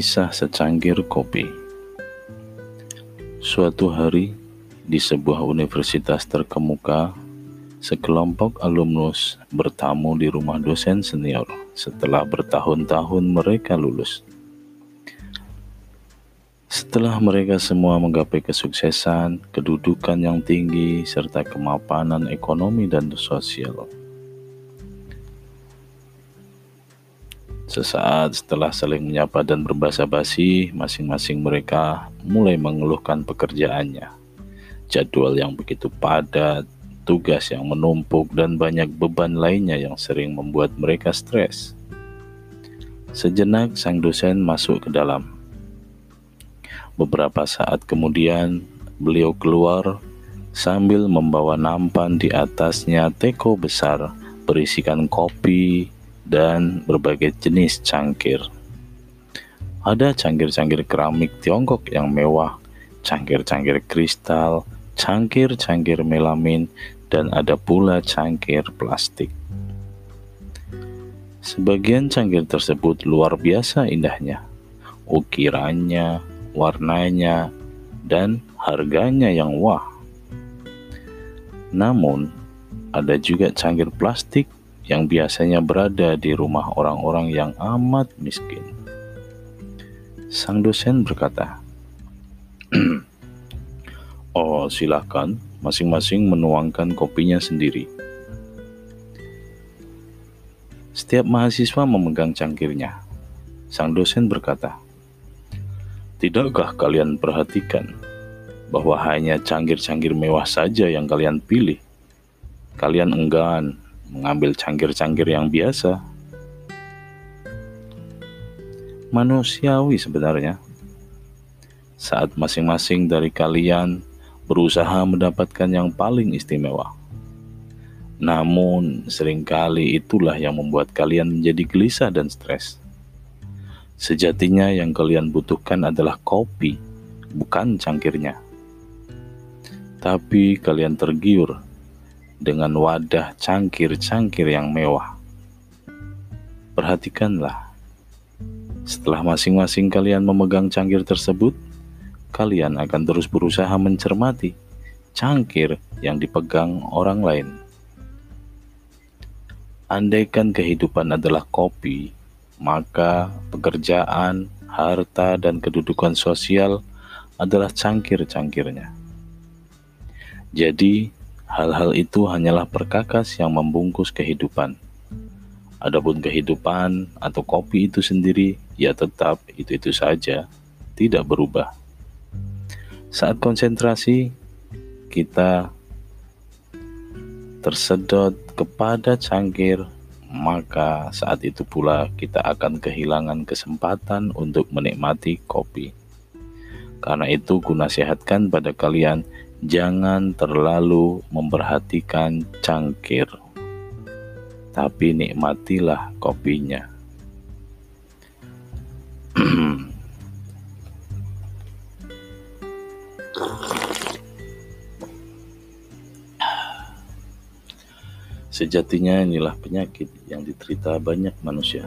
Kisah secangkir kopi. Suatu hari, di sebuah universitas terkemuka, sekelompok alumnus bertamu di rumah dosen senior setelah bertahun-tahun mereka lulus. Setelah mereka semua menggapai kesuksesan, kedudukan yang tinggi, serta kemapanan ekonomi dan sosial, Sesaat setelah saling menyapa dan berbahasa basi, masing-masing mereka mulai mengeluhkan pekerjaannya. Jadwal yang begitu padat, tugas yang menumpuk, dan banyak beban lainnya yang sering membuat mereka stres. Sejenak sang dosen masuk ke dalam. Beberapa saat kemudian, beliau keluar sambil membawa nampan di atasnya teko besar berisikan kopi, dan berbagai jenis cangkir. Ada cangkir-cangkir keramik Tiongkok yang mewah, cangkir-cangkir kristal, cangkir-cangkir melamin, dan ada pula cangkir plastik. Sebagian cangkir tersebut luar biasa indahnya, ukirannya, warnanya, dan harganya yang wah. Namun, ada juga cangkir plastik yang biasanya berada di rumah orang-orang yang amat miskin. Sang dosen berkata, "Oh, silakan, masing-masing menuangkan kopinya sendiri." Setiap mahasiswa memegang cangkirnya. Sang dosen berkata, "Tidakkah kalian perhatikan bahwa hanya cangkir-cangkir mewah saja yang kalian pilih? Kalian enggan mengambil cangkir-cangkir yang biasa. Manusiawi sebenarnya. Saat masing-masing dari kalian berusaha mendapatkan yang paling istimewa. Namun, sering kali itulah yang membuat kalian menjadi gelisah dan stres. Sejatinya yang kalian butuhkan adalah kopi, bukan cangkirnya. Tapi kalian tergiur dengan wadah cangkir-cangkir yang mewah. Perhatikanlah, setelah masing-masing kalian memegang cangkir tersebut, kalian akan terus berusaha mencermati cangkir yang dipegang orang lain. Andaikan kehidupan adalah kopi, maka pekerjaan, harta, dan kedudukan sosial adalah cangkir-cangkirnya. Jadi, Hal-hal itu hanyalah perkakas yang membungkus kehidupan. Adapun kehidupan atau kopi itu sendiri, ya tetap itu-itu saja, tidak berubah. Saat konsentrasi, kita tersedot kepada cangkir, maka saat itu pula kita akan kehilangan kesempatan untuk menikmati kopi. Karena itu, kunasihatkan pada kalian Jangan terlalu memperhatikan cangkir, tapi nikmatilah kopinya. Sejatinya inilah penyakit yang diterita banyak manusia.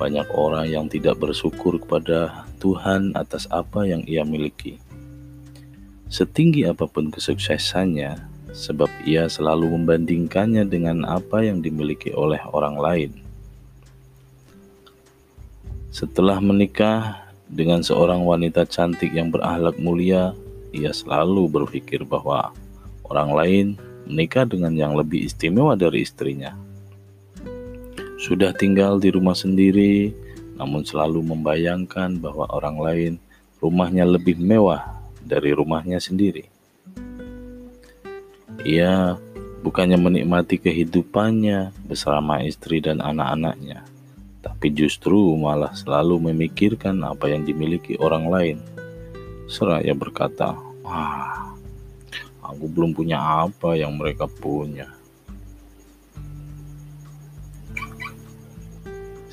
Banyak orang yang tidak bersyukur kepada Tuhan atas apa yang ia miliki Setinggi apa pun kesuksesannya, sebab ia selalu membandingkannya dengan apa yang dimiliki oleh orang lain. Setelah menikah dengan seorang wanita cantik yang berakhlak mulia, ia selalu berpikir bahwa orang lain menikah dengan yang lebih istimewa dari istrinya. Sudah tinggal di rumah sendiri, namun selalu membayangkan bahwa orang lain rumahnya lebih mewah dari rumahnya sendiri. Ia bukannya menikmati kehidupannya bersama istri dan anak-anaknya, tapi justru malah selalu memikirkan apa yang dimiliki orang lain. Seraya berkata, "Wah, aku belum punya apa yang mereka punya."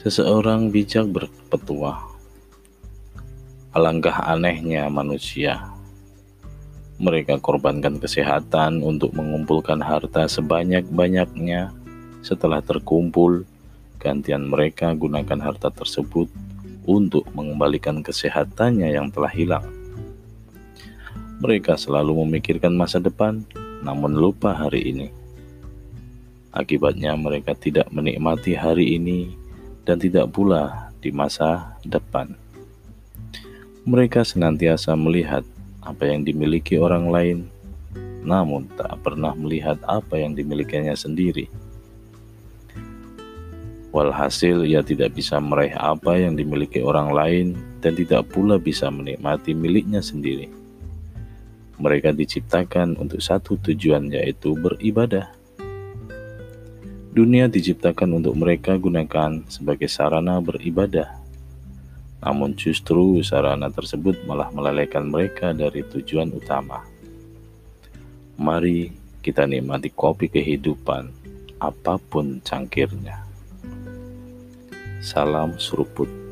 Seseorang bijak berpetuah, alangkah anehnya manusia mereka korbankan kesehatan untuk mengumpulkan harta sebanyak-banyaknya. Setelah terkumpul, gantian mereka gunakan harta tersebut untuk mengembalikan kesehatannya yang telah hilang. Mereka selalu memikirkan masa depan, namun lupa hari ini. Akibatnya, mereka tidak menikmati hari ini dan tidak pula di masa depan. Mereka senantiasa melihat apa yang dimiliki orang lain, namun tak pernah melihat apa yang dimilikinya sendiri. Walhasil, ia tidak bisa meraih apa yang dimiliki orang lain dan tidak pula bisa menikmati miliknya sendiri. Mereka diciptakan untuk satu tujuan, yaitu beribadah. Dunia diciptakan untuk mereka gunakan sebagai sarana beribadah. Namun justru sarana tersebut malah melalaikan mereka dari tujuan utama. Mari kita nikmati kopi kehidupan, apa pun cangkirnya. Salam seruput.